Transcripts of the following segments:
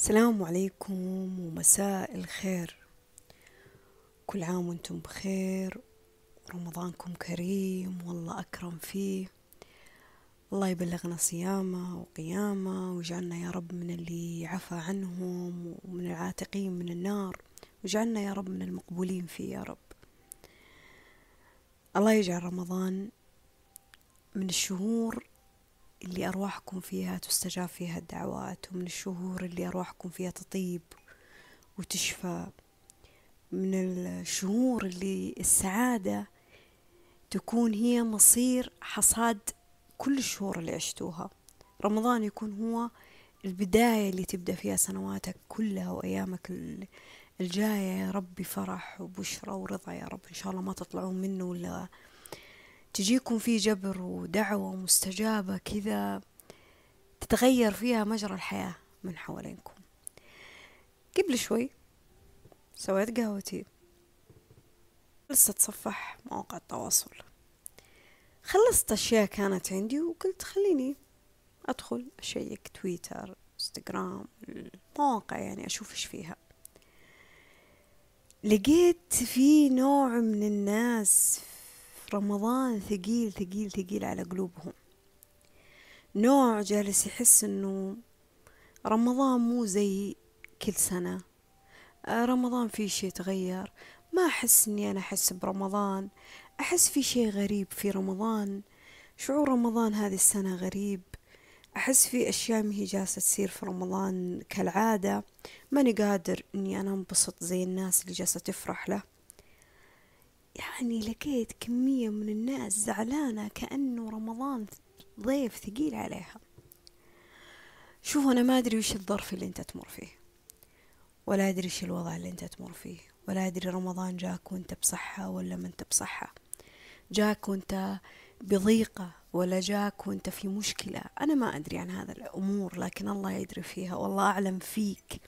السلام عليكم ومساء الخير. كل عام وأنتم بخير. رمضانكم كريم والله أكرم فيه. الله يبلغنا صيامه وقيامه ويجعلنا يا رب من اللي عفى عنهم ومن العاتقين من النار. ويجعلنا يا رب من المقبولين فيه يا رب. الله يجعل رمضان من الشهور اللي أرواحكم فيها تستجاب فيها الدعوات ومن الشهور اللي أرواحكم فيها تطيب وتشفى. من الشهور اللي السعادة تكون هي مصير حصاد كل الشهور اللي عشتوها. رمضان يكون هو البداية اللي تبدأ فيها سنواتك كلها وأيامك الجاية. يا رب بفرح وبشرى ورضا يا رب. إن شاء الله ما تطلعون منه ولا تجيكم في جبر ودعوة مستجابة كذا تتغير فيها مجرى الحياة من حوالينكم. قبل شوي سويت قهوتي. لسه أتصفح مواقع التواصل. خلصت أشياء كانت عندي وقلت خليني أدخل أشيك تويتر إنستغرام المواقع يعني أشوف إيش فيها. لقيت في نوع من الناس رمضان ثقيل ثقيل ثقيل على قلوبهم. نوع جالس يحس إنه رمضان مو زي كل سنة. آه، رمضان في شي تغير ما أحس إني أنا أحس برمضان. أحس في شي غريب في رمضان. شعور رمضان هذه السنة غريب. أحس في أشياء مهي جالسة تصير في رمضان كالعادة. ماني قادر إني أنا أنبسط زي الناس اللي جالسة تفرح له. يعني لقيت كمية من الناس زعلانة كأنه رمضان ضيف ثقيل عليها. شوف أنا ما أدري وش الظرف اللي أنت تمر فيه. ولا أدري وش الوضع اللي أنت تمر فيه. ولا أدري رمضان جاك وأنت بصحة ولا ما أنت بصحة. جاك وأنت بضيقة ولا جاك وأنت في مشكلة. أنا ما أدري عن هذا الأمور لكن الله يدري فيها. والله أعلم فيك.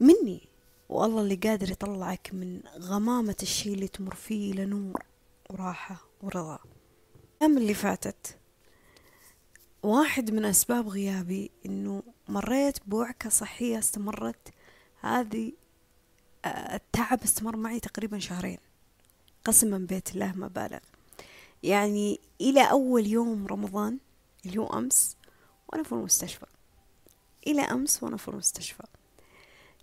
مني. والله اللي قادر يطلعك من غمامة الشي اللي تمر فيه إلى نور وراحة ورضا. الأيام اللي فاتت واحد من أسباب غيابي إنه مريت بوعكة صحية استمرت. هذه آه، التعب استمر معي تقريبا شهرين قسما بيت الله ما بالغ. يعني إلى أول يوم رمضان اللي هو أمس وأنا في المستشفى. إلى أمس وأنا في المستشفى.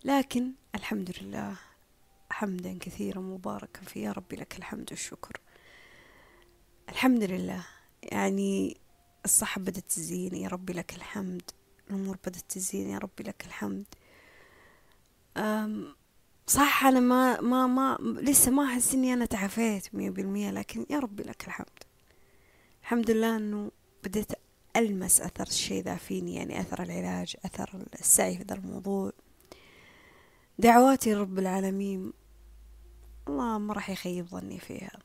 لكن الحمد لله. حمدا كثيرا مباركا فيه. يا ربي لك الحمد والشكر. الحمد لله. يعني الصحة بدأت تزين. يا ربي لك الحمد. الأمور بدأت تزين. يا ربي لك الحمد. صح أنا ما ما ما لسه ما أحس إني أنا تعافيت مية بالمية لكن يا ربي لك الحمد. الحمد لله إنه بديت ألمس أثر الشيء ذا فيني. يعني أثر العلاج أثر السعي في ذا الموضوع. دعواتي رب العالمين. الله ما راح يخيب ظني فيها.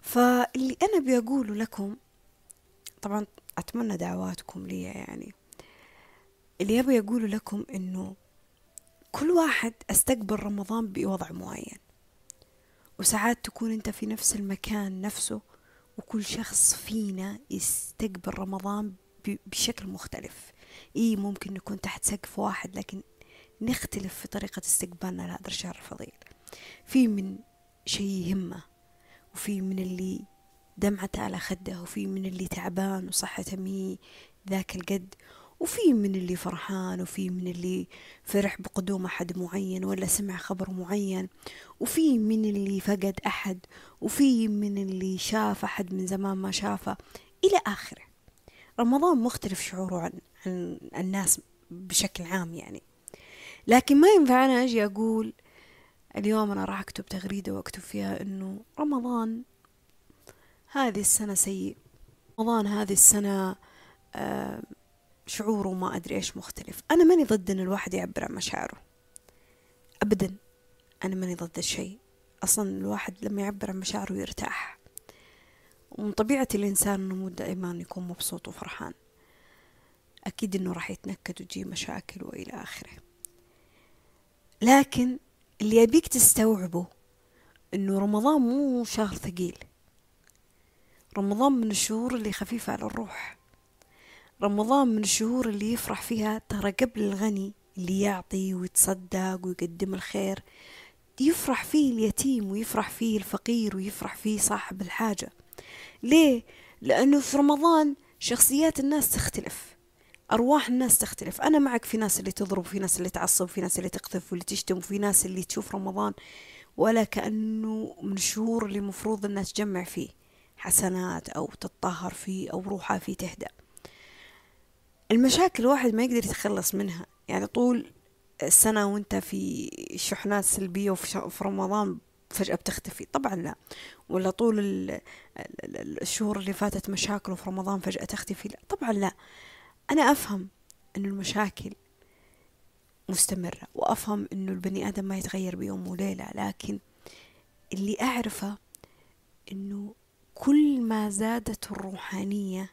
فاللي أنا بقوله لكم طبعا أتمنى دعواتكم لي يعني. اللي أبي أقوله لكم إنه كل واحد أستقبل رمضان بوضع معين. وساعات تكون أنت في نفس المكان نفسه وكل شخص فينا يستقبل رمضان بشكل مختلف. إيه ممكن نكون تحت سقف واحد لكن نختلف في طريقة استقبالنا لهذا الشهر الفضيل في من شيء يهمه وفي من اللي دمعته على خده وفي من اللي تعبان وصحته مي ذاك القد وفي من اللي فرحان وفي من اللي فرح بقدوم أحد معين ولا سمع خبر معين وفي من اللي فقد أحد وفي من اللي شاف أحد من زمان ما شافه إلى آخره. رمضان مختلف شعوره عن, عن الناس بشكل عام يعني. لكن ما ينفع أنا أجي أقول اليوم أنا راح أكتب تغريدة وأكتب فيها إنه رمضان هذه السنة سيء. رمضان هذه السنة آه شعوره ما أدري إيش مختلف. أنا ماني ضد إن الواحد يعبر عن مشاعره. أبدا أنا ماني ضد الشيء. أصلا الواحد لما يعبر عن مشاعره يرتاح. ومن طبيعة الإنسان إنه مو دائما يكون مبسوط وفرحان. أكيد إنه راح يتنكد وتجي مشاكل وإلى آخره. لكن اللي يبيك تستوعبه إنه رمضان مو شهر ثقيل. رمضان من الشهور اللي خفيفة على الروح. رمضان من الشهور اللي يفرح فيها ترى قبل الغني اللي يعطي ويتصدق ويقدم الخير يفرح فيه اليتيم ويفرح فيه الفقير ويفرح فيه صاحب الحاجة. ليه؟ لأنه في رمضان شخصيات الناس تختلف. أرواح الناس تختلف. أنا معك في ناس اللي تضرب في ناس اللي تعصب في ناس اللي تقذف واللي تشتم وفي ناس اللي تشوف رمضان ولا كأنه من الشهور اللي مفروض الناس تجمع فيه حسنات أو تتطهر فيه أو روحها فيه تهدأ. المشاكل الواحد ما يقدر يتخلص منها. يعني طول السنة وانت في شحنات سلبية وفي رمضان فجأة بتختفي. طبعا لا. ولا طول الشهور اللي فاتت مشاكل وفي رمضان فجأة تختفي. لا. طبعا لا. أنا أفهم أن المشاكل مستمرة وأفهم أنه البني آدم ما يتغير بيوم وليلة لكن اللي أعرفه أنه كل ما زادت الروحانية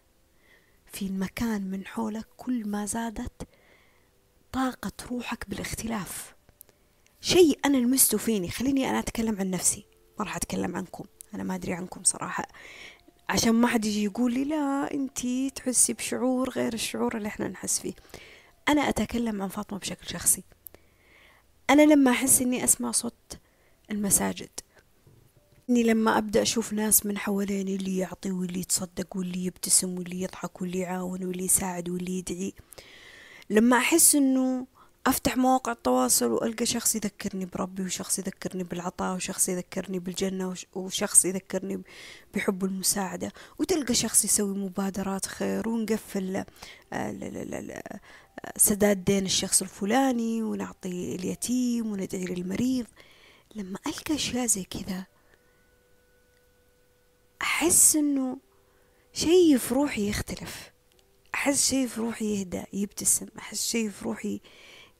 في المكان من حولك كل ما زادت طاقة روحك بالاختلاف. شيء أنا لمسته فيني خليني أنا أتكلم عن نفسي ما راح أتكلم عنكم. أنا ما أدري عنكم صراحة. عشان ما حد يجي يقول لي لا أنتي تحسي بشعور غير الشعور اللي إحنا نحس فيه. أنا أتكلم عن فاطمة بشكل شخصي. أنا لما أحس إني أسمع صوت المساجد إني لما أبدأ أشوف ناس من حواليني اللي يعطي واللي يتصدق واللي يبتسم واللي يضحك واللي يعاون واللي يساعد واللي يدعي لما أحس إنه أفتح مواقع التواصل وألقى شخص يذكرني بربي وشخص يذكرني بالعطاء وشخص يذكرني بالجنة وشخص يذكرني بحب المساعدة. وتلقى شخص يسوي مبادرات خير ونقفل آه، سداد دين الشخص الفلاني ونعطي اليتيم وندعي للمريض. لما ألقى أشياء زي كذا أحس إنه شي في روحي يختلف. أحس شي في روحي يهدى يبتسم. أحس شي في روحي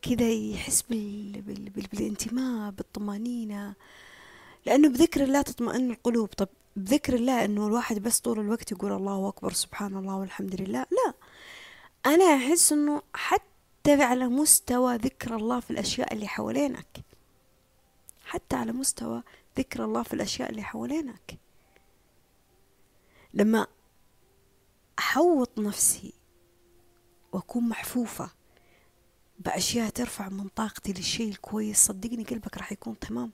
كذا يحس بال... بال... بال... بالانتماء بالطمانينة. لأنه بذكر الله تطمئن القلوب. طب بذكر الله أنه الواحد بس طول الوقت يقول الله أكبر سبحان الله والحمد لله؟ لا. أنا أحس أنه حتى على مستوى ذكر الله في الأشياء اللي حوالينك. حتى على مستوى ذكر الله في الأشياء اللي حوالينك. لما أحوط نفسي وأكون محفوفة بأشياء ترفع من طاقتي للشيء الكويس. صدقني قلبك راح يكون تمام.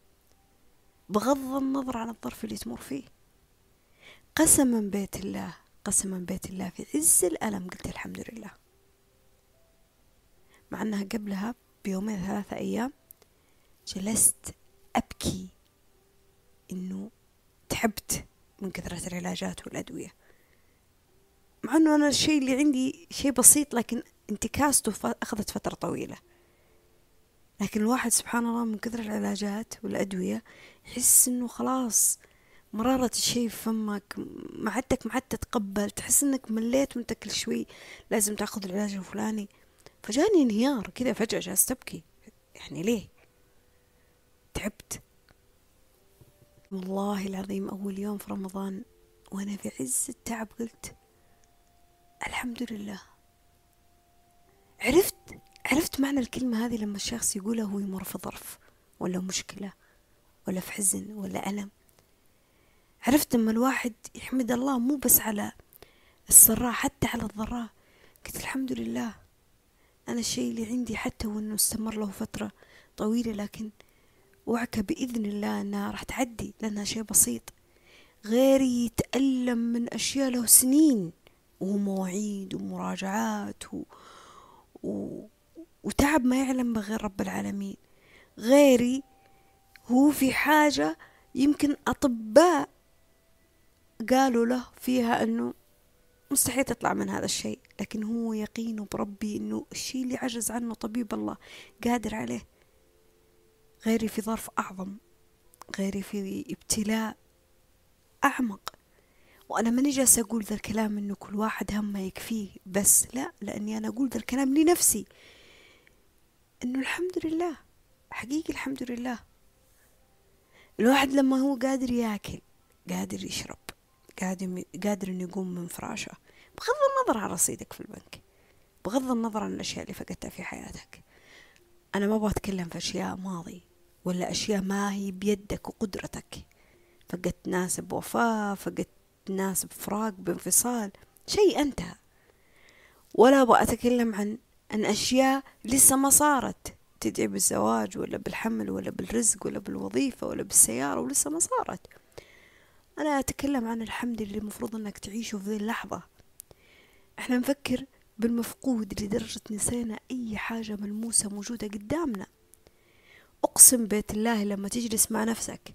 بغض النظر عن الظرف اللي تمر فيه. قسما بيت الله قسما بيت الله في عز الألم قلت الحمد لله. مع أنها قبلها بيومين ثلاثة أيام جلست أبكي إنه تعبت من كثرة العلاجات والأدوية. مع أنه أنا الشيء اللي عندي شيء بسيط لكن انتكاسته أخذت فترة طويلة. لكن الواحد سبحان الله من كثر العلاجات والأدوية يحس إنه خلاص مرارة الشيء في فمك معدتك ما عاد تتقبل تحس إنك مليت من كل شوي لازم تأخذ العلاج الفلاني. فجاني انهيار كذا فجأة جالس تبكي. يعني ليه؟ تعبت. والله العظيم أول يوم في رمضان وأنا في عز التعب قلت الحمد لله. عرفت عرفت معنى الكلمة هذه لما الشخص يقولها وهو يمر في ظرف ولا مشكلة ولا في حزن ولا ألم. عرفت لما الواحد يحمد الله مو بس على السراء حتى على الضراء. قلت الحمد لله. أنا الشيء اللي عندي حتى وإنه استمر له فترة طويلة لكن وعكة بإذن الله أنها راح تعدي لأنها شيء بسيط. غيري يتألم من أشياء له سنين. ومواعيد ومراجعات و... و... وتعب ما يعلم بغير رب العالمين. غيري هو في حاجة يمكن أطباء قالوا له فيها أنه مستحيل تطلع من هذا الشيء لكن هو يقينه بربي أنه الشيء اللي عجز عنه طبيب الله قادر عليه. غيري في ظرف أعظم غيري في ابتلاء أعمق. وأنا ماني جالسة أقول ذا الكلام إنه كل واحد همه يكفيه بس لا لأني أنا أقول ذا الكلام لنفسي. إنه الحمد لله حقيقي الحمد لله. الواحد لما هو قادر ياكل قادر يشرب قادر قادر إنه يقوم من فراشه بغض النظر عن رصيدك في البنك بغض النظر عن الأشياء اللي فقدتها في حياتك. أنا ما أبغى أتكلم في أشياء ماضي ولا أشياء ما هي بيدك وقدرتك. فقدت ناس بوفاة فقدت ناس بفراق بانفصال شيء انتهى ولا أبغى أتكلم عن عن أشياء لسه ما صارت. تدعي بالزواج ولا بالحمل ولا بالرزق ولا بالوظيفة ولا بالسيارة ولسه ما صارت. أنا أتكلم عن الحمد اللي المفروض أنك تعيشه في ذي اللحظة. إحنا نفكر بالمفقود لدرجة نسينا أي حاجة ملموسة موجودة قدامنا. أقسم بيت الله لما تجلس مع نفسك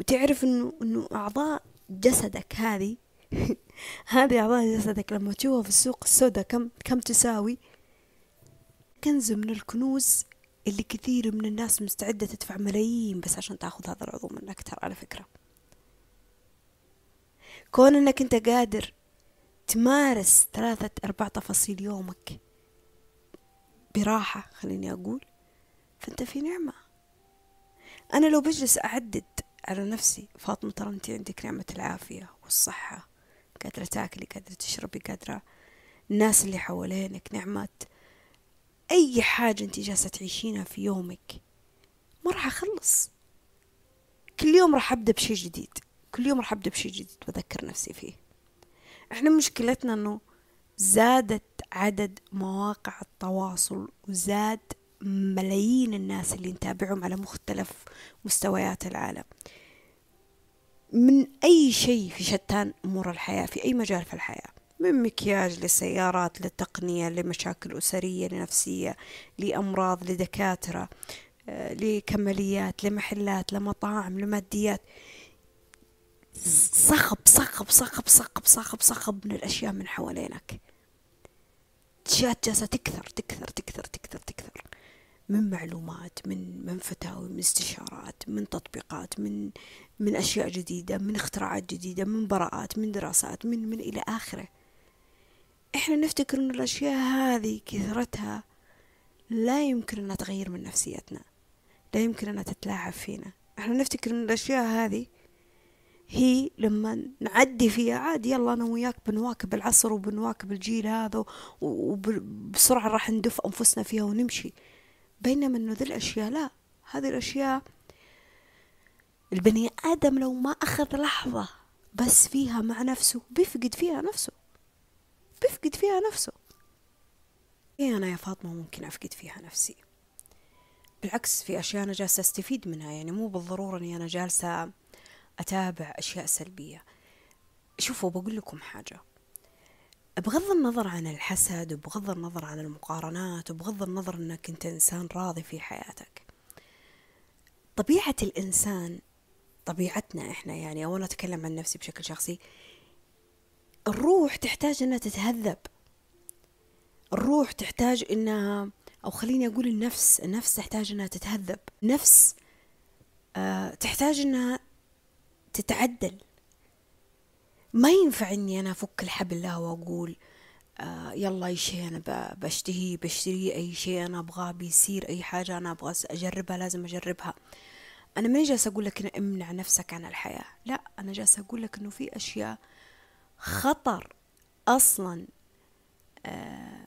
وتعرف إنه إنه أعضاء جسدك هذه. هذه أعضاء جسدك. لما تشوفها في السوق السوداء كم كم تساوي؟ كنز من الكنوز اللي كثير من الناس مستعدة تدفع ملايين بس عشان تاخذ هذا العضو منك ترى على فكرة. كون إنك أنت قادر تمارس ثلاثة أربع تفاصيل يومك براحة خليني أقول فأنت في نعمة. أنا لو بجلس أعدد على نفسي فاطمة ترى أنت عندك نعمة العافية والصحة قادرة تاكلي قادرة تشربي قادرة الناس اللي حوالينك نعمة أي حاجة أنت جالسة تعيشينها في يومك ما راح أخلص. كل يوم راح أبدأ بشيء جديد كل يوم راح أبدأ بشيء جديد وأذكر نفسي فيه. إحنا مشكلتنا أنه زادت عدد مواقع التواصل وزاد ملايين الناس اللي نتابعهم على مختلف مستويات العالم. من أي شيء في شتان أمور الحياة في أي مجال في الحياة؟ من مكياج للسيارات للتقنية لمشاكل أسرية لنفسية لأمراض لدكاترة آه، لكماليات لمحلات لمطاعم لماديات. صخب صخب صخب صخب صخب صخب من الأشياء من حوالينك. أشياء جالسة تكثر تكثر تكثر تكثر تكثر. من معلومات من من فتاوي من استشارات من تطبيقات من من أشياء جديدة من اختراعات جديدة من براءات من دراسات من من إلى آخره. إحنا نفتكر إن الأشياء هذه كثرتها لا يمكن أنها تغير من نفسيتنا لا يمكن أنها تتلاعب فينا. إحنا نفتكر إن الأشياء هذه هي لما نعدي فيها عادي يلا أنا وياك بنواكب العصر وبنواكب الجيل هذا وبسرعة راح ندف أنفسنا فيها ونمشي. بينما إنه ذي الأشياء لا. هذه الأشياء البني آدم لو ما أخذ لحظة بس فيها مع نفسه بيفقد فيها نفسه. بيفقد فيها نفسه. إيه أنا يا فاطمة ممكن أفقد فيها نفسي؟ بالعكس في أشياء أنا جالسة أستفيد منها. يعني مو بالضرورة أني أنا جالسة أتابع أشياء سلبية. شوفوا بقول لكم حاجة. بغض النظر عن الحسد وبغض النظر عن المقارنات وبغض النظر أنك أنت إنسان راضي في حياتك. طبيعة الإنسان طبيعتنا إحنا يعني أو أنا أتكلم عن نفسي بشكل شخصي الروح تحتاج إنها تتهذب. الروح تحتاج إنها أو خليني أقول النفس النفس تحتاج إنها تتهذب. نفس آه تحتاج إنها تتعدل. ما ينفع إني أنا أفك الحبل له وأقول آه يلا أي شيء أنا بشتهي بشتري أي شيء أنا أبغاه بيصير أي حاجة أنا أبغى أجربها لازم أجربها. أنا ماني جالسة أقول لك امنع نفسك عن الحياة. لا أنا جالسة أقول لك إنه في أشياء خطر أصلا آه،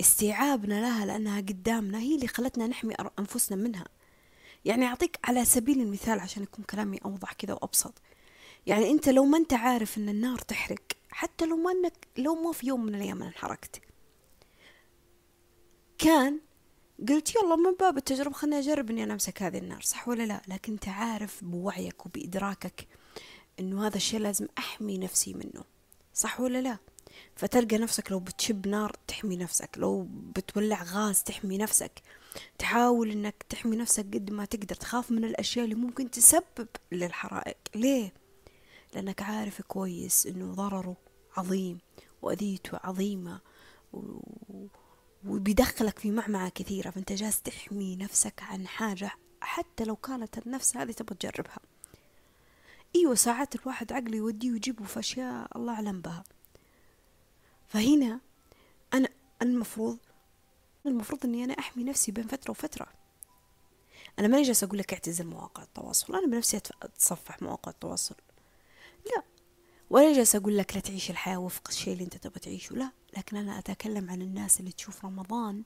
استيعابنا لها لأنها قدامنا هي اللي خلتنا نحمي أنفسنا منها. يعني أعطيك على سبيل المثال عشان يكون كلامي أوضح كذا وأبسط. يعني أنت لو ما أنت عارف أن النار تحرق حتى لو ما أنك لو ما في يوم من الأيام انحرقت. كان قلت يلا من باب التجربة خليني أجرب إني أنا أمسك هذه النار صح ولا لا؟ لكن أنت عارف بوعيك وبإدراكك إنه هذا الشيء لازم أحمي نفسي منه صح ولا لا؟ فتلقى نفسك لو بتشب نار تحمي نفسك لو بتولع غاز تحمي نفسك. تحاول إنك تحمي نفسك قد ما تقدر تخاف من الأشياء اللي ممكن تسبب للحرائق. ليه؟ لأنك عارف كويس إنه ضرره عظيم وأذيته عظيمة و... وبيدخلك في معمعة كثيرة فأنت جالس تحمي نفسك عن حاجة حتى لو كانت النفس هذه تبغى تجربها. إيوه ساعات الواحد عقله يوديه ويجيبه في أشياء الله أعلم بها. فهنا أنا المفروض المفروض إني أنا أحمي نفسي بين فترة وفترة. أنا ماني جالسة أقول لك اعتزل مواقع التواصل أنا بنفسي أتصفح مواقع التواصل. لا. ولا جالسه أقول لك لا تعيش الحياة وفق الشيء اللي أنت تبغى تعيشه. لا. لكن أنا أتكلم عن الناس اللي تشوف رمضان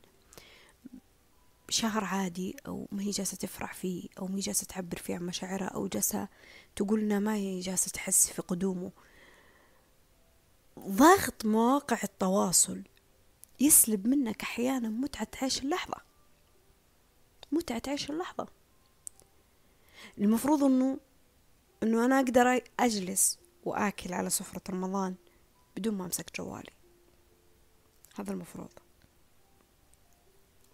شهر عادي أو ما هي جالسة تفرح فيه أو ما هي جالسة تعبر فيه عن مشاعرها أو جالسة تقول إنها ما هي جالسة تحس في قدومه. ضغط مواقع التواصل يسلب منك أحيانا متعة عيش اللحظة. متعة عيش اللحظة. المفروض إنه إنه أنا أقدر أجلس وآكل على سفرة رمضان بدون ما أمسك جوالي. هذا المفروض.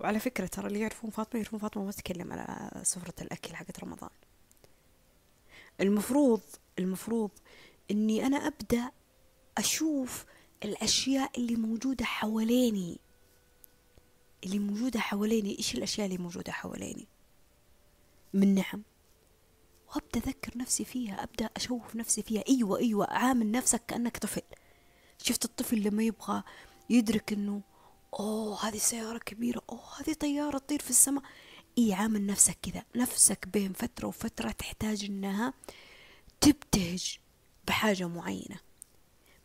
وعلى فكرة ترى اللي يعرفون فاطمة يعرفون فاطمة ما تتكلم على سفرة الأكل حقت رمضان. المفروض المفروض إني أنا أبدأ أشوف الأشياء اللي موجودة حواليني. اللي موجودة حواليني. إيش الأشياء اللي موجودة حواليني؟ من نعم. وأبدأ أذكر نفسي فيها أبدأ أشوف نفسي فيها. أيوة أيوة عامل نفسك كأنك طفل. شفت الطفل لما يبغى يدرك إنه أوه هذه سيارة كبيرة أوه هذه طيارة تطير في السماء. إي عامل نفسك كذا. نفسك بين فترة وفترة تحتاج إنها تبتهج بحاجة معينة.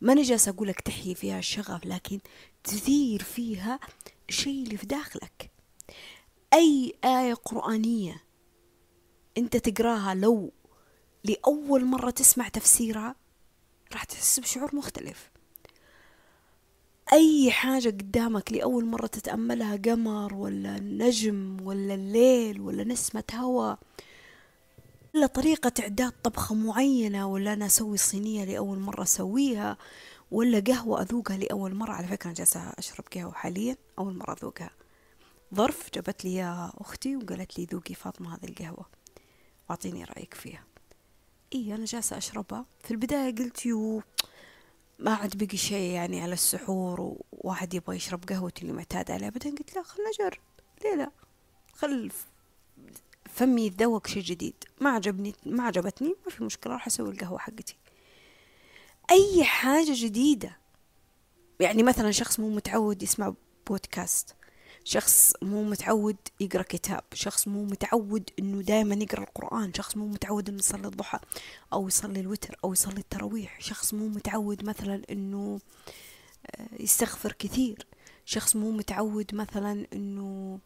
ما نجلس أقول لك تحيي فيها الشغف لكن تثير فيها الشيء اللي في داخلك. أي آية قرآنية أنت تقراها لو لأول مرة تسمع تفسيرها راح تحس بشعور مختلف. أي حاجة قدامك لأول مرة تتأملها قمر ولا نجم ولا الليل ولا نسمة هواء ولا طريقة إعداد طبخة معينة ولا أنا أسوي صينية لأول مرة أسويها ولا قهوة أذوقها لأول مرة. على فكرة أنا جالسة أشرب قهوة حاليا أول مرة أذوقها. ظرف جابت لي يا أختي وقالت لي ذوقي فاطمة هذه القهوة. واعطيني رأيك فيها. إيه أنا جالسة أشربها. في البداية قلت يو ما عاد بقي شيء يعني على السحور وواحد يبغى يشرب قهوتي اللي معتاد عليها. بعدين قلت لا خلنا نجرب ليه لا؟ خل فمي يتذوق شيء جديد. ما عجبني ما عجبتني ما في مشكلة راح أسوي القهوة حقتي. أي حاجة جديدة. يعني مثلا شخص مو متعود يسمع بودكاست. شخص مو متعود يقرأ كتاب شخص مو متعود إنه دائما يقرأ القرآن شخص مو متعود إنه يصلي الضحى أو يصلي الوتر أو يصلي التراويح شخص مو متعود مثلا إنه آه، يستغفر كثير شخص مو متعود مثلا إنه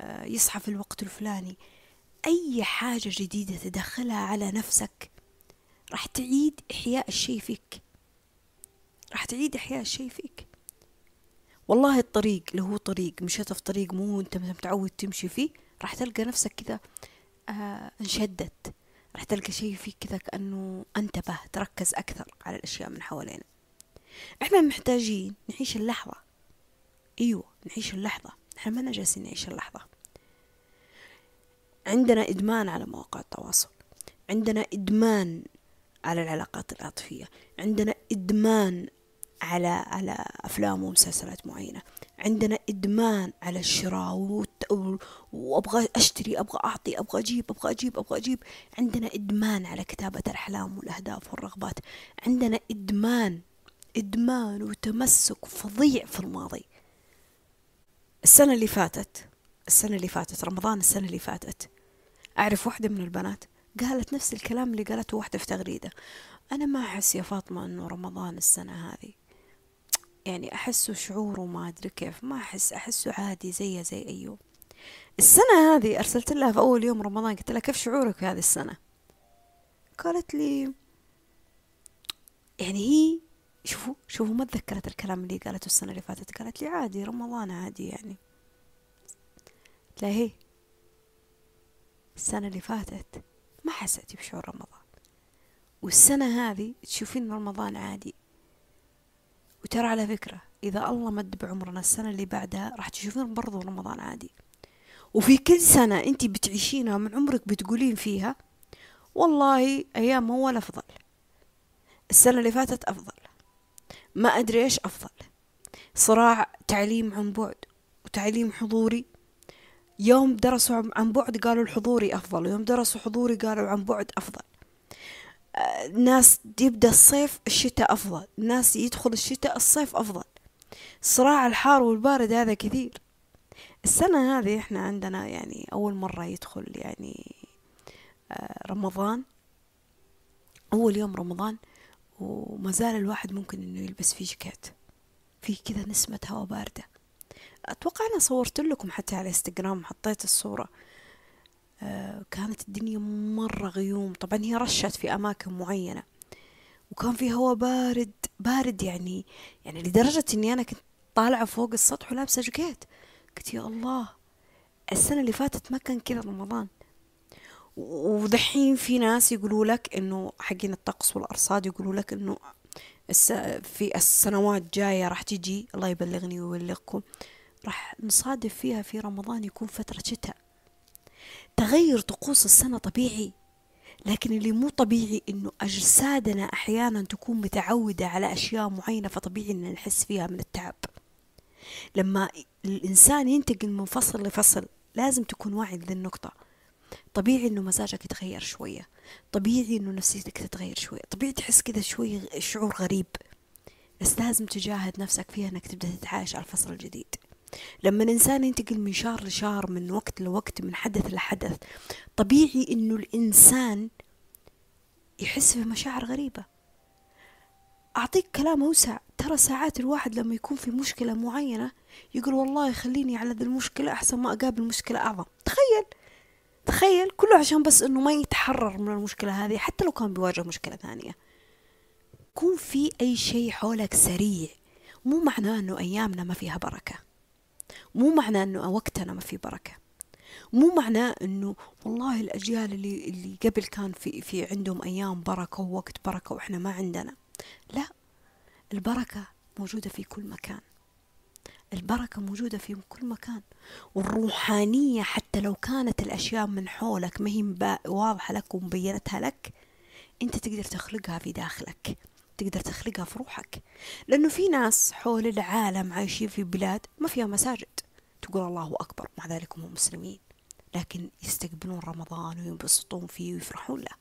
آه، يصحى في الوقت الفلاني. أي حاجة جديدة تدخلها على نفسك راح تعيد إحياء الشيء فيك. راح تعيد إحياء الشيء فيك. والله الطريق اللي هو طريق مشيت في طريق مو انت متعود تمشي فيه راح تلقى نفسك كذا آه انشدت. راح تلقى شيء فيك كذا كأنه انتبه تركز أكثر على الأشياء من حوالينا. إحنا محتاجين نعيش اللحظة. إيوه نعيش اللحظة. إحنا ما جالسين نعيش اللحظة. عندنا إدمان على مواقع التواصل. عندنا إدمان على العلاقات العاطفية. عندنا إدمان على على أفلام ومسلسلات معينة. عندنا إدمان على الشراء وأبغى أشتري أبغى أعطي أبغى أجيب أبغى أجيب أبغى أجيب. عندنا إدمان على كتابة الأحلام والأهداف والرغبات. عندنا إدمان إدمان وتمسك فظيع في الماضي. السنة اللي فاتت السنة اللي فاتت رمضان السنة اللي فاتت. أعرف واحدة من البنات قالت نفس الكلام اللي قالته واحدة في تغريدة. أنا ما أحس يا فاطمة أنه رمضان السنة هذه. يعني أحسه شعوره ما أدري كيف ما أحس أحسه عادي زيه زي أيوب. السنة هذه أرسلت لها في أول يوم رمضان قلت لها كيف شعورك في هذه السنة؟ قالت لي يعني هي شوفوا شوفوا ما تذكرت الكلام اللي قالته السنة اللي فاتت قالت لي عادي رمضان عادي يعني. لا هي السنة اللي فاتت ما حسيتي بشعور رمضان. والسنة هذه تشوفين رمضان عادي وترى على فكرة إذا الله مد بعمرنا السنة اللي بعدها راح تشوفين برضو رمضان عادي. وفي كل سنة أنت بتعيشينها من عمرك بتقولين فيها والله أيام ولا أفضل. السنة اللي فاتت أفضل. ما أدري إيش أفضل. صراع تعليم عن بعد وتعليم حضوري. يوم درسوا عن بعد قالوا الحضوري أفضل يوم درسوا حضوري قالوا عن بعد أفضل. ناس يبدأ الصيف الشتاء أفضل ناس يدخل الشتاء الصيف أفضل. صراع الحار والبارد هذا كثير. السنة هذه إحنا عندنا يعني أول مرة يدخل يعني آه، رمضان. أول يوم رمضان وما زال الواحد ممكن إنه يلبس فيه جاكيت. في كذا نسمة هواء باردة. أتوقع أنا صورت لكم حتى على إنستغرام حطيت الصورة. آه، كانت الدنيا مرة غيوم. طبعا هي رشت في أماكن معينة. وكان في هواء بارد بارد يعني يعني لدرجة إني أنا كنت طالعة فوق السطح ولابسة جاكيت. قلت يا الله السنة اللي فاتت ما كان كذا رمضان. ودحين في ناس يقولوا لك إنه حقين الطقس والأرصاد يقولوا لك إنه في السنوات جاية راح تجي. الله يبلغني ويبلغكم راح نصادف فيها في رمضان يكون فترة شتاء. تغير طقوس السنة طبيعي لكن اللي مو طبيعي إنه أجسادنا أحيانا تكون متعودة على أشياء معينة فطبيعي ان نحس فيها من التعب. لما الإنسان ينتقل من فصل لفصل لازم تكون واعي لذي النقطة طبيعي إنه مزاجك يتغير شوية. طبيعي إنه نفسيتك تتغير شوية. طبيعي تحس كذا شوي شعور غريب. بس لازم تجاهد نفسك فيها إنك تبدأ تتعايش على الفصل الجديد. لما الإنسان ينتقل من شهر لشهر من وقت لوقت من حدث لحدث طبيعي إنه الإنسان يحس بمشاعر غريبة. أعطيك كلام أوسع. ترى ساعات الواحد لما يكون في مشكلة معينة يقول والله خليني على ذي المشكلة أحسن ما أقابل مشكلة أعظم. تخيل! تخيل! كله عشان بس إنه ما يتحرر من المشكلة هذه حتى لو كان بيواجه مشكلة ثانية. يكون في أي شيء حولك سريع مو معناه إنه أيامنا ما فيها بركة. مو معناه إنه وقتنا ما في بركة. مو معناه إنه والله الأجيال اللي اللي قبل كان في في عندهم أيام بركة ووقت بركة وإحنا ما عندنا. لا البركة موجودة في كل مكان. البركة موجودة في كل مكان. والروحانية حتى لو كانت الأشياء من حولك ما هي واضحة لك ومبينتها لك أنت تقدر تخلقها في داخلك. تقدر تخلقها في روحك. لأنه في ناس حول العالم عايشين في بلاد ما فيها مساجد. تقول الله أكبر مع ذلك هم مسلمين. لكن يستقبلون رمضان وينبسطون فيه ويفرحون له.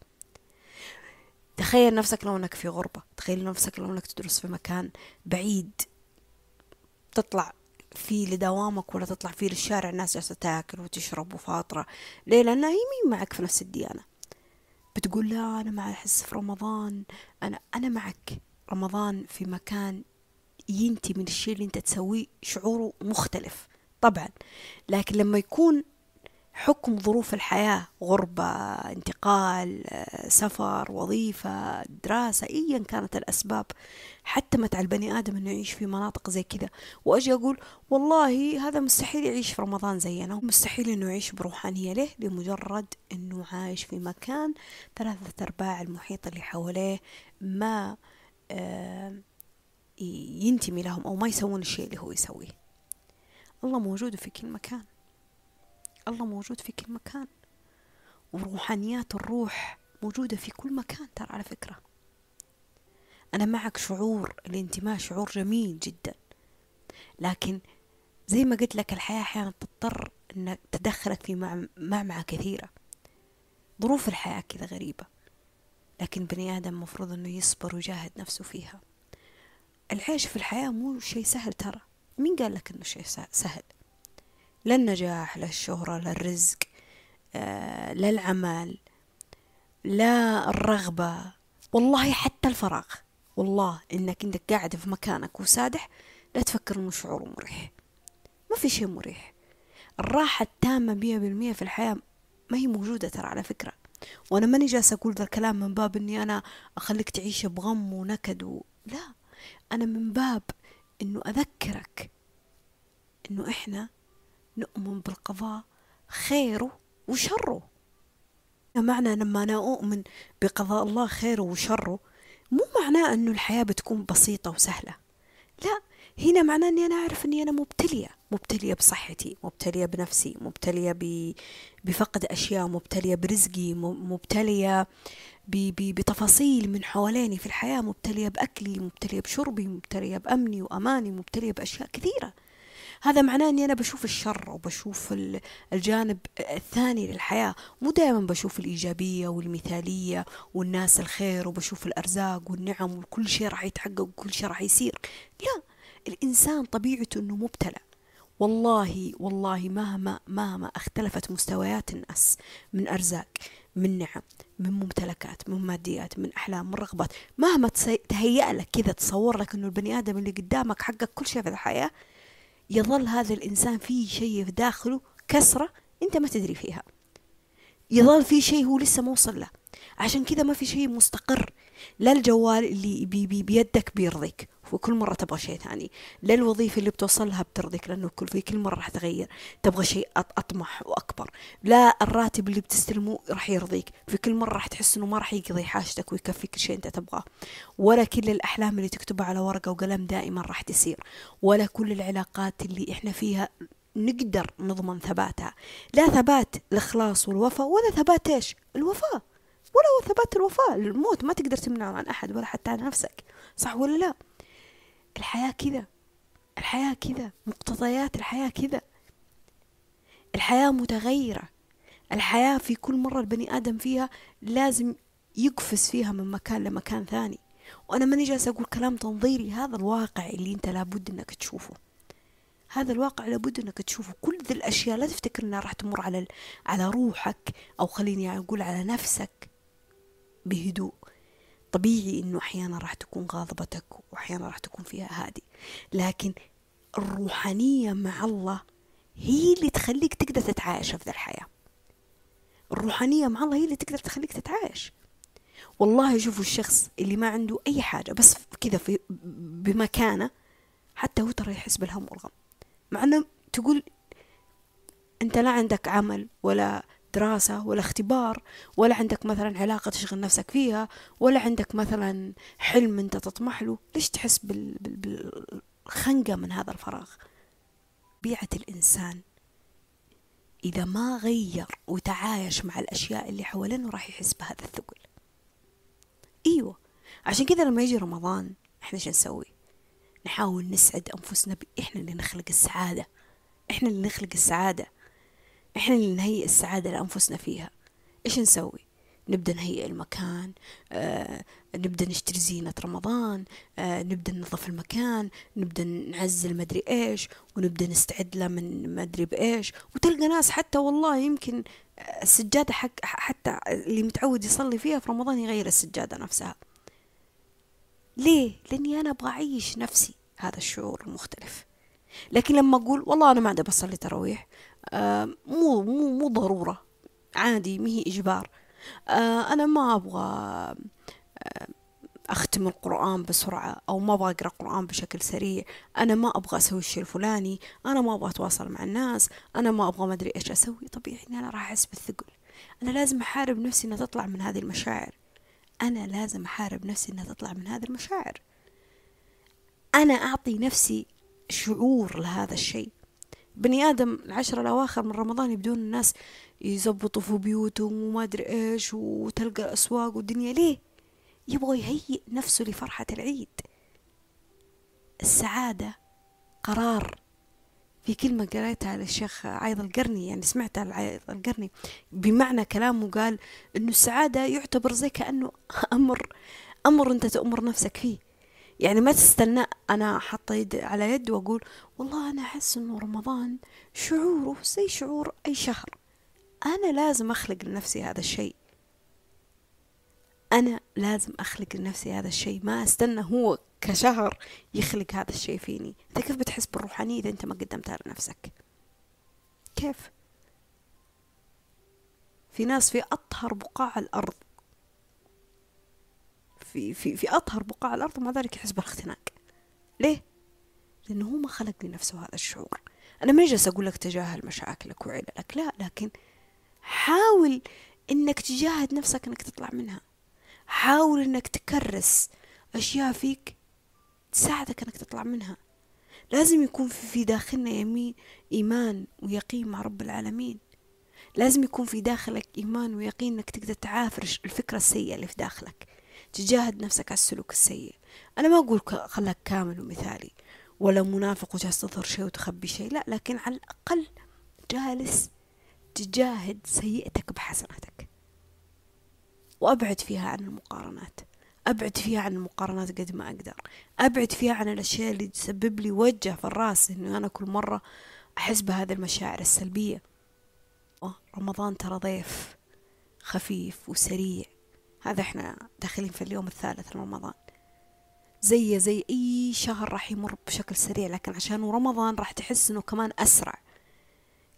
تخيل نفسك لو انك في غربة. تخيل نفسك لو انك تدرس في مكان بعيد. تطلع فيه لدوامك ولا تطلع فيه للشارع الناس جالسة تاكل وتشرب وفاطرة. ليه؟ لأنها هي مين معك في نفس الديانة. بتقول لا أنا مع أحس في رمضان. أنا أنا معك. رمضان في مكان ينتي من الشيء اللي أنت تسويه شعوره مختلف طبعا. لكن لما يكون حكم ظروف الحياة غربة انتقال سفر وظيفة دراسة ايا كانت الأسباب حتمت على البني آدم إنه يعيش في مناطق زي كذا. وأجي أقول والله هذا مستحيل يعيش في رمضان زينا. مستحيل إنه يعيش بروحانية. ليه؟ لمجرد إنه عايش في مكان ثلاثة أرباع المحيط اللي حواليه ما ينتمي لهم أو ما يسوون الشيء اللي هو يسويه. الله موجود في كل مكان. الله موجود في كل مكان. وروحانيات الروح موجودة في كل مكان ترى على فكرة. أنا معك شعور الانتماء شعور جميل جدا. لكن زي ما قلت لك الحياة أحيانا تضطر أنك تدخلك في معمعة كثيرة. ظروف الحياة كذا غريبة. لكن بني آدم مفروض أنه يصبر ويجاهد نفسه فيها. العيش في الحياة مو شيء سهل ترى. مين قال لك إنه شيء سهل؟ الشهرة لا الرزق آه لا العمل لا الرغبة والله حتى الفراغ. والله إنك إنك قاعد في مكانك وسادح لا تفكر إنه شعور مريح. ما في شيء مريح. الراحة التامة مية بالمية في الحياة ما هي موجودة ترى على فكرة. وأنا ماني جالسة أقول ذا الكلام من باب إني أنا أخليك تعيش بغم ونكد و... لا. أنا من باب إنه أذكرك إنه إحنا نؤمن بالقضاء خيره وشره معنى لما أنا أؤمن بقضاء الله خيره وشره مو معناه انه الحياة بتكون بسيطة وسهلة. لا هنا معناه إني أنا أعرف إني أنا مبتلية مبتلية بصحتي مبتلية بنفسي مبتلية بفقد أشياء مبتلية برزقي مبتلية بتفاصيل من حواليني في الحياة مبتلية بأكلي مبتلية بشربي مبتلية بأمني وأماني مبتلية بأشياء كثيرة. هذا معناه إني أنا بشوف الشر وبشوف الجانب الثاني للحياة. مو دائما بشوف الإيجابية والمثالية والناس الخير وبشوف الأرزاق والنعم وكل شيء راح يتحقق وكل شيء راح يصير. لا الإنسان طبيعته إنه مبتلى. والله والله مهما مهما اختلفت مستويات الناس من أرزاق من نعم من ممتلكات من ماديات من أحلام من رغبات مهما تهيأ لك كذا تصور لك أنه البني آدم اللي قدامك حقق كل شيء في الحياة يظل هذا الإنسان فيه شيء في داخله كسرة أنت ما تدري فيها. يظل في شيء هو لسه ما وصل له. عشان كذا ما في شيء مستقر. لا الجوال اللي بي بي بيدك بيرضيك. وكل مرة تبغى شيء ثاني. لا الوظيفة اللي بتوصلها بترضيك لأنه كل في كل مرة راح تغير. تبغى شيء أطمح وأكبر. لا الراتب اللي بتستلمه راح يرضيك. في كل مرة راح تحس إنه ما راح يقضي حاجتك ويكفي كل شيء أنت تبغاه. ولا كل الأحلام اللي تكتبها على ورقة وقلم دائما راح تصير ولا كل العلاقات اللي إحنا فيها نقدر نضمن ثباتها. لا ثبات الإخلاص والوفاء ولا ثبات إيش؟ الوفاء. ولا ثبات الوفاء. الموت ما تقدر تمنعه عن أحد ولا حتى عن نفسك. صح ولا لا؟ الحياة كذا. الحياة كذا. مقتضيات الحياة كذا. الحياة متغيرة. الحياة في كل مرة البني آدم فيها لازم يقفز فيها من مكان لمكان ثاني. وأنا ماني جالسة أقول كلام تنظيري. هذا الواقع اللي أنت لابد أنك تشوفه. هذا الواقع لابد إنك تشوفه. كل ذي الأشياء لا تفتكر إنها راح تمر على على روحك أو خليني أقول على نفسك بهدوء. طبيعي إنه أحيانا راح تكون غاضبتك وأحيانا راح تكون فيها هادي. لكن الروحانية مع الله هي اللي تخليك تقدر تتعايش في ذا الحياة. الروحانية مع الله هي اللي تقدر تخليك تتعايش. والله شوفوا الشخص اللي ما عنده أي حاجة بس كذا في بمكانه حتى هو ترى يحس بالهم والغم. مع أنه تقول أنت لا عندك عمل ولا دراسة ولا اختبار ولا عندك مثلا علاقة تشغل نفسك فيها ولا عندك مثلا حلم أنت تطمح له ليش تحس بال... بال... بالخنقة من هذا الفراغ؟ بيعة الإنسان إذا ما غير وتعايش مع الأشياء اللي حوالينه راح يحس بهذا الثقل. أيوة عشان كذا لما يجي رمضان إحنا شو نسوي؟ نحاول نسعد أنفسنا إحنا اللي نخلق السعادة. إحنا اللي نخلق السعادة. إحنا اللي نهيئ السعادة لأنفسنا فيها. إيش نسوي؟ نبدأ نهيئ المكان آه، نبدأ نشتري زينة رمضان آه، نبدأ ننظف المكان نبدأ نعزل مدري إيش ونبدأ نستعد له من مدري بإيش. وتلقى ناس حتى والله يمكن السجادة حق حتى اللي متعود يصلي فيها في رمضان يغير السجادة نفسها. ليه؟ لأني أنا أبغى أعيش نفسي. هذا الشعور المختلف لكن لما أقول والله أنا ما عندي بصلي تراويح مو مو مو ضرورة. عادي مهي إجبار. آه أنا ما أبغى آه أختم القرآن بسرعة أو ما أبغى أقرأ القرآن بشكل سريع. أنا ما أبغى أسوي الشيء الفلاني. أنا ما أبغى أتواصل مع الناس. أنا ما أبغى ما أدري إيش أسوي. طبيعي إني أنا راح أحس بالثقل. أنا لازم أحارب نفسي إنها تطلع من هذه المشاعر. أنا لازم أحارب نفسي إنها تطلع من هذه المشاعر. أنا أعطي نفسي شعور لهذا الشيء. بني آدم العشرة الأواخر من رمضان يبدون الناس يزبطوا في بيوتهم وما أدري إيش وتلقى الأسواق والدنيا. ليه؟ يبغى يهيئ نفسه لفرحة العيد. السعادة قرار. في كلمة قريتها للشيخ عايض القرني يعني سمعتها لعايض القرني بمعنى كلامه قال إنه السعادة يعتبر زي كأنه أمر أمر أنت تأمر نفسك فيه. يعني ما تستنى أنا حاطة يد على يد وأقول والله أنا أحس إنه رمضان شعوره زي شعور أي شهر. أنا لازم أخلق لنفسي هذا الشيء. أنا لازم أخلق لنفسي هذا الشيء. ما أستنى هو كشهر يخلق هذا الشيء فيني. أنت كيف بتحس بالروحانية إذا أنت ما قدمتها لنفسك؟ كيف؟ في ناس في أطهر بقاع الأرض في في في أطهر بقاع الأرض ومع ذلك يحس بالاختناق ليه؟ لأنه هو ما خلق لنفسه هذا الشعور. أنا ما جالس أقول لك تجاهل مشاكلك وعللك لا لكن حاول إنك تجاهد نفسك إنك تطلع منها. حاول إنك تكرس أشياء فيك تساعدك إنك تطلع منها. لازم يكون في داخلنا يمين إيمان ويقين مع رب العالمين. لازم يكون في داخلك إيمان ويقين إنك تقدر تعافر الفكرة السيئة اللي في داخلك. تجاهد نفسك على السلوك السيء. أنا ما أقول خلك كامل ومثالي ولا منافق وجالس تظهر شيء وتخبي شيء لا لكن على الأقل جالس تجاهد سيئتك بحسناتك. وأبعد فيها عن المقارنات. أبعد فيها عن المقارنات قد ما أقدر. أبعد فيها عن الأشياء اللي تسبب لي وجه في الرأس إنه أنا كل مرة أحس بهذه المشاعر السلبية. رمضان ترى ضيف خفيف وسريع. هذا إحنا داخلين في اليوم الثالث رمضان. زي زي أي شهر راح يمر بشكل سريع لكن عشان رمضان راح تحس إنه كمان أسرع.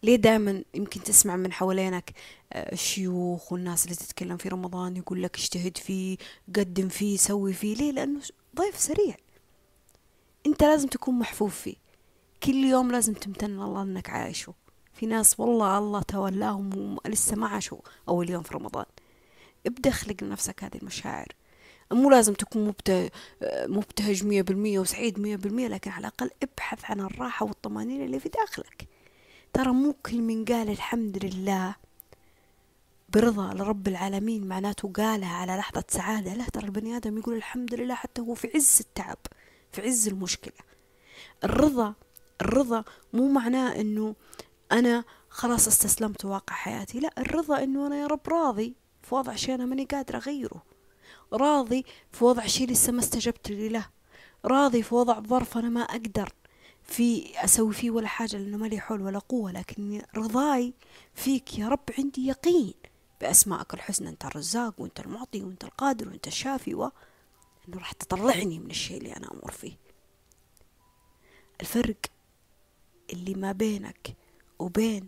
ليه دائما يمكن تسمع من حوالينك الشيوخ آه، والناس اللي تتكلم في رمضان يقول لك اجتهد فيه قدم فيه سوي فيه. ليه؟ لأنه ضيف سريع. أنت لازم تكون محفوف فيه. كل يوم لازم تمتن الله إنك عايشه. في ناس والله الله تولاهم لسه ما عاشوا أول يوم في رمضان. ابدأ اخلق لنفسك هذه المشاعر. مو لازم تكون مبتهج مية بالمية وسعيد مية بالمية لكن على الأقل ابحث عن الراحة والطمأنينة اللي في داخلك. ترى مو كل من قال الحمد لله برضا لرب العالمين معناته قالها على لحظة سعادة. لا ترى البني آدم يقول الحمد لله حتى هو في عز التعب في عز المشكلة. الرضا الرضا مو معناه إنه أنا خلاص استسلمت واقع حياتي. لا الرضا إنه أنا يا رب راضي. في وضع شيء أنا ماني قادرة أغيره. راضي في وضع شيء لسه ما استجبت له. راضي في وضع ظرف أنا ما أقدر في أسوي فيه ولا حاجة لأنه ما لي حول ولا قوة. لكن رضاي فيك يا رب عندي يقين بأسمائك الحسنى. أنت الرزاق وأنت المعطي وأنت القادر وأنت الشافي و أنه راح تطلعني من الشيء اللي أنا أمر فيه. الفرق اللي ما بينك وبين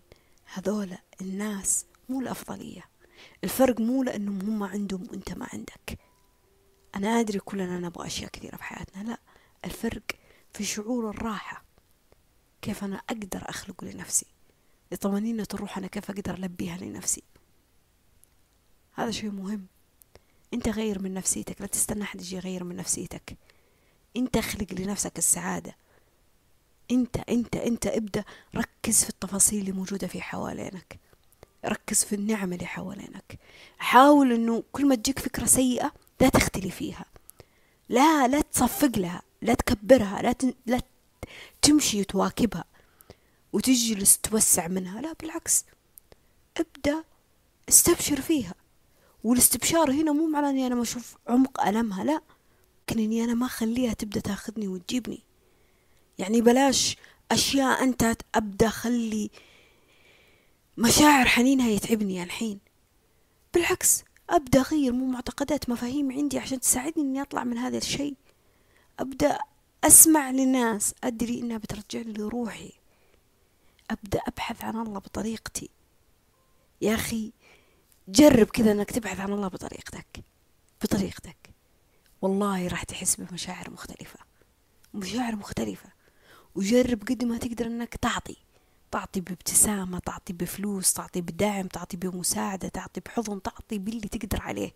هذولا الناس مو الأفضلية. الفرق مو لأنهم هم عندهم وأنت ما عندك. أنا أدري كلنا نبغى أشياء كثيرة في حياتنا لا الفرق في شعور الراحة. كيف أنا أقدر أخلق لنفسي؟ لطمأنينة الروح أنا كيف أقدر ألبيها لنفسي؟ هذا شيء مهم. أنت غير من نفسيتك لا تستنى حد يجي يغير من نفسيتك. أنت أخلق لنفسك السعادة. أنت أنت أنت ابدأ ركز في التفاصيل اللي موجودة في حوالينك. ركز في النعم اللي حوالينك. حاول إنه كل ما تجيك فكرة سيئة لا تختلي فيها. لا لا تصفق لها لا تكبرها لا ت... لا تمشي وتواكبها وتجلس توسع منها. لا بالعكس. ابدأ استبشر فيها. والاستبشار هنا مو معناه إني أنا ما أشوف عمق ألمها لا. لكن إني أنا ما أخليها تبدأ تاخذني وتجيبني. يعني بلاش أشياء أنت ابدا اخلي مشاعر حنينها يتعبني الحين. بالعكس أبدأ أغير مو معتقدات مفاهيم عندي عشان تساعدني إني أطلع من هذا الشيء. أبدأ أسمع لناس أدري إنها بترجع لي روحي أبدأ أبحث عن الله بطريقتي. يا أخي جرب كذا إنك تبحث عن الله بطريقتك. بطريقتك. والله راح تحس بمشاعر مختلفة. مشاعر مختلفة. وجرب قد ما تقدر إنك تعطي. تعطي بابتسامة تعطي بفلوس تعطي بدعم تعطي بمساعدة تعطي بحضن تعطي باللي تقدر عليه.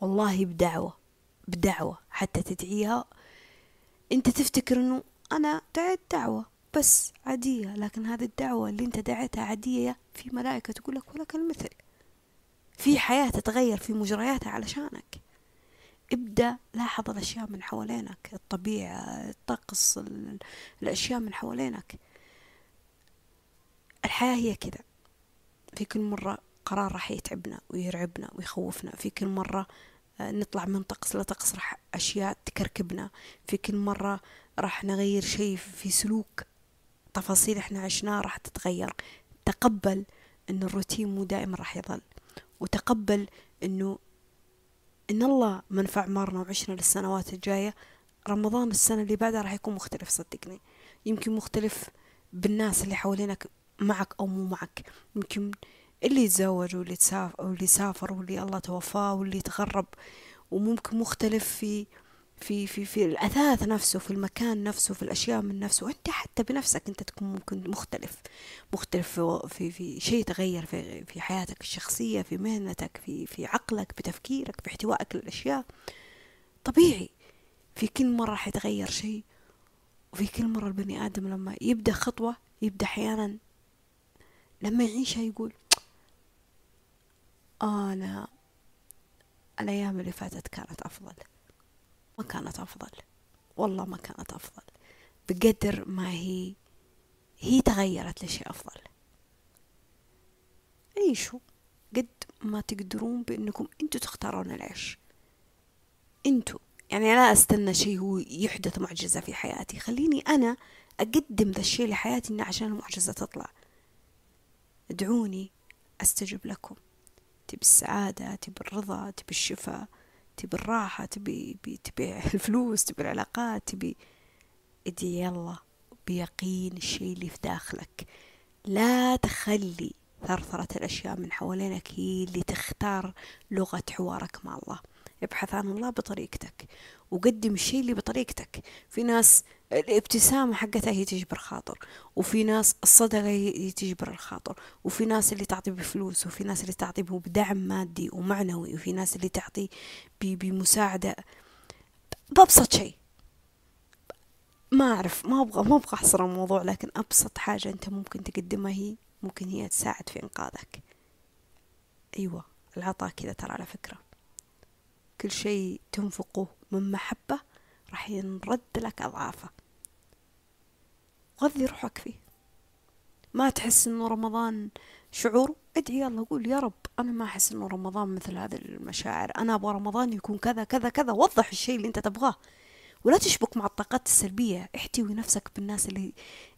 والله بدعوة بدعوة حتى تدعيها. انت تفتكر انه أنا دعيت دعوة بس عادية لكن هذه الدعوة اللي انت دعيتها عادية في ملائكة تقول لك ولك المثل. في حياة تتغير في مجرياتها علشانك. ابدأ لاحظ الأشياء من حوالينك الطبيعة الطقس الأشياء من حوالينك. الحياة هي كذا في كل مرة قرار راح يتعبنا ويرعبنا ويخوفنا في كل مرة آه، نطلع من طقس لطقس راح أشياء تكركبنا. في كل مرة راح نغير شيء في سلوك تفاصيل إحنا عشناها راح تتغير. تقبل إن الروتين مو دائما راح يظل وتقبل إنه إن الله منفع عمرنا وعشنا للسنوات الجاية. رمضان السنة اللي بعدها راح يكون مختلف صدقني. يمكن مختلف بالناس اللي حوالينك معك أو مو معك. يمكن اللي يتزوج واللي تسافر واللي سافر واللي الله توفاه واللي تغرب. وممكن مختلف في في في في الأثاث نفسه في المكان نفسه في الأشياء من نفسه. وأنت حتى بنفسك أنت تكون ممكن مختلف. مختلف في في, في شيء تغير في في حياتك الشخصية في مهنتك في في عقلك بتفكيرك باحتوائك للأشياء. طبيعي. في كل مرة حيتغير شيء. وفي كل مرة البني آدم لما يبدأ خطوة يبدأ أحيانا لما يعيشها يقول أنا الأيام اللي فاتت كانت أفضل. ما كانت أفضل. والله ما كانت أفضل. بقدر ما هي هي تغيرت لشيء أفضل. عيشوا. قد ما تقدرون بأنكم أنتوا تختارون العيش. أنتوا. يعني لا أستنى شيء هو يحدث معجزة في حياتي. خليني أنا أقدم ذا الشيء لحياتي إنه عشان المعجزة تطلع. ادعوني أستجب لكم. تبي السعادة تبي الرضا تبي الشفاء تبي الراحة تبي تبي الفلوس تبي العلاقات تبي. إدي يلا بيقين الشيء اللي في داخلك. لا تخلي ثرثرة الأشياء من حوالينك هي اللي تختار لغة حوارك مع الله. ابحث عن الله بطريقتك وقدم الشيء اللي بطريقتك. في ناس الابتسامة حقتها هي تجبر خاطر وفي ناس الصدقة هي تجبر الخاطر وفي ناس اللي تعطي بفلوس وفي ناس اللي تعطي بدعم مادي ومعنوي وفي ناس اللي تعطي بمساعدة. بأبسط شيء. ما أعرف ما أبغى ما أبغى أحصر الموضوع لكن أبسط حاجة أنت ممكن تقدمها هي ممكن هي تساعد في إنقاذك. أيوة العطاء كذا ترى على فكرة. كل شيء تنفقه من محبة راح ينرد لك أضعافه. غذي روحك فيه. ما تحس إنه رمضان شعور؟ ادعي يلا قول يا رب أنا ما أحس إنه رمضان مثل هذه المشاعر. أنا أبغى رمضان يكون كذا كذا كذا. وضح الشيء اللي أنت تبغاه. ولا تشبك مع الطاقات السلبية. احتوي نفسك بالناس اللي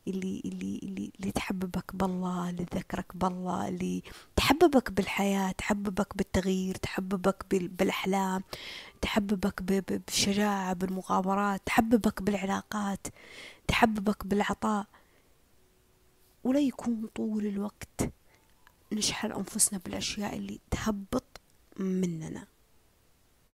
اللي اللي اللي, اللي تحببك بالله اللي تذكرك بالله اللي تحببك بالحياة تحببك بالتغيير تحببك بالأحلام. تحببك بالشجاعة بالمغامرات تحببك بالعلاقات تحببك بالعطاء. ولا يكون طول الوقت نشحن أنفسنا بالأشياء اللي تهبط مننا.